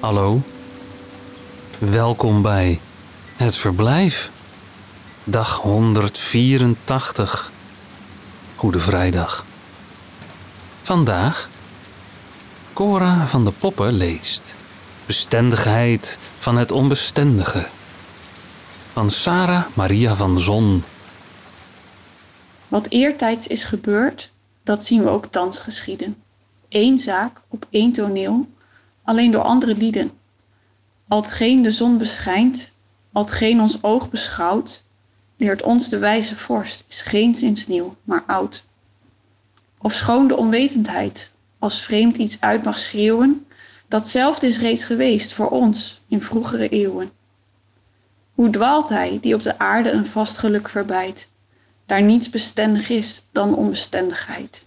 Hallo. Welkom bij het verblijf. Dag 184. Goede vrijdag. Vandaag. Cora van de Poppen leest. Bestendigheid van het onbestendige. Van Sarah Maria van Zon. Wat eertijds is gebeurd, dat zien we ook thans geschieden. Eén zaak op één toneel, alleen door andere lieden. Altgeen de zon beschijnt, altgeen ons oog beschouwt, leert ons de wijze vorst, is geenszins nieuw, maar oud. Of schoon de onwetendheid, als vreemd iets uit mag schreeuwen, datzelfde is reeds geweest voor ons in vroegere eeuwen. Hoe dwaalt hij die op de aarde een vast geluk verbijt, daar niets bestendig is dan onbestendigheid.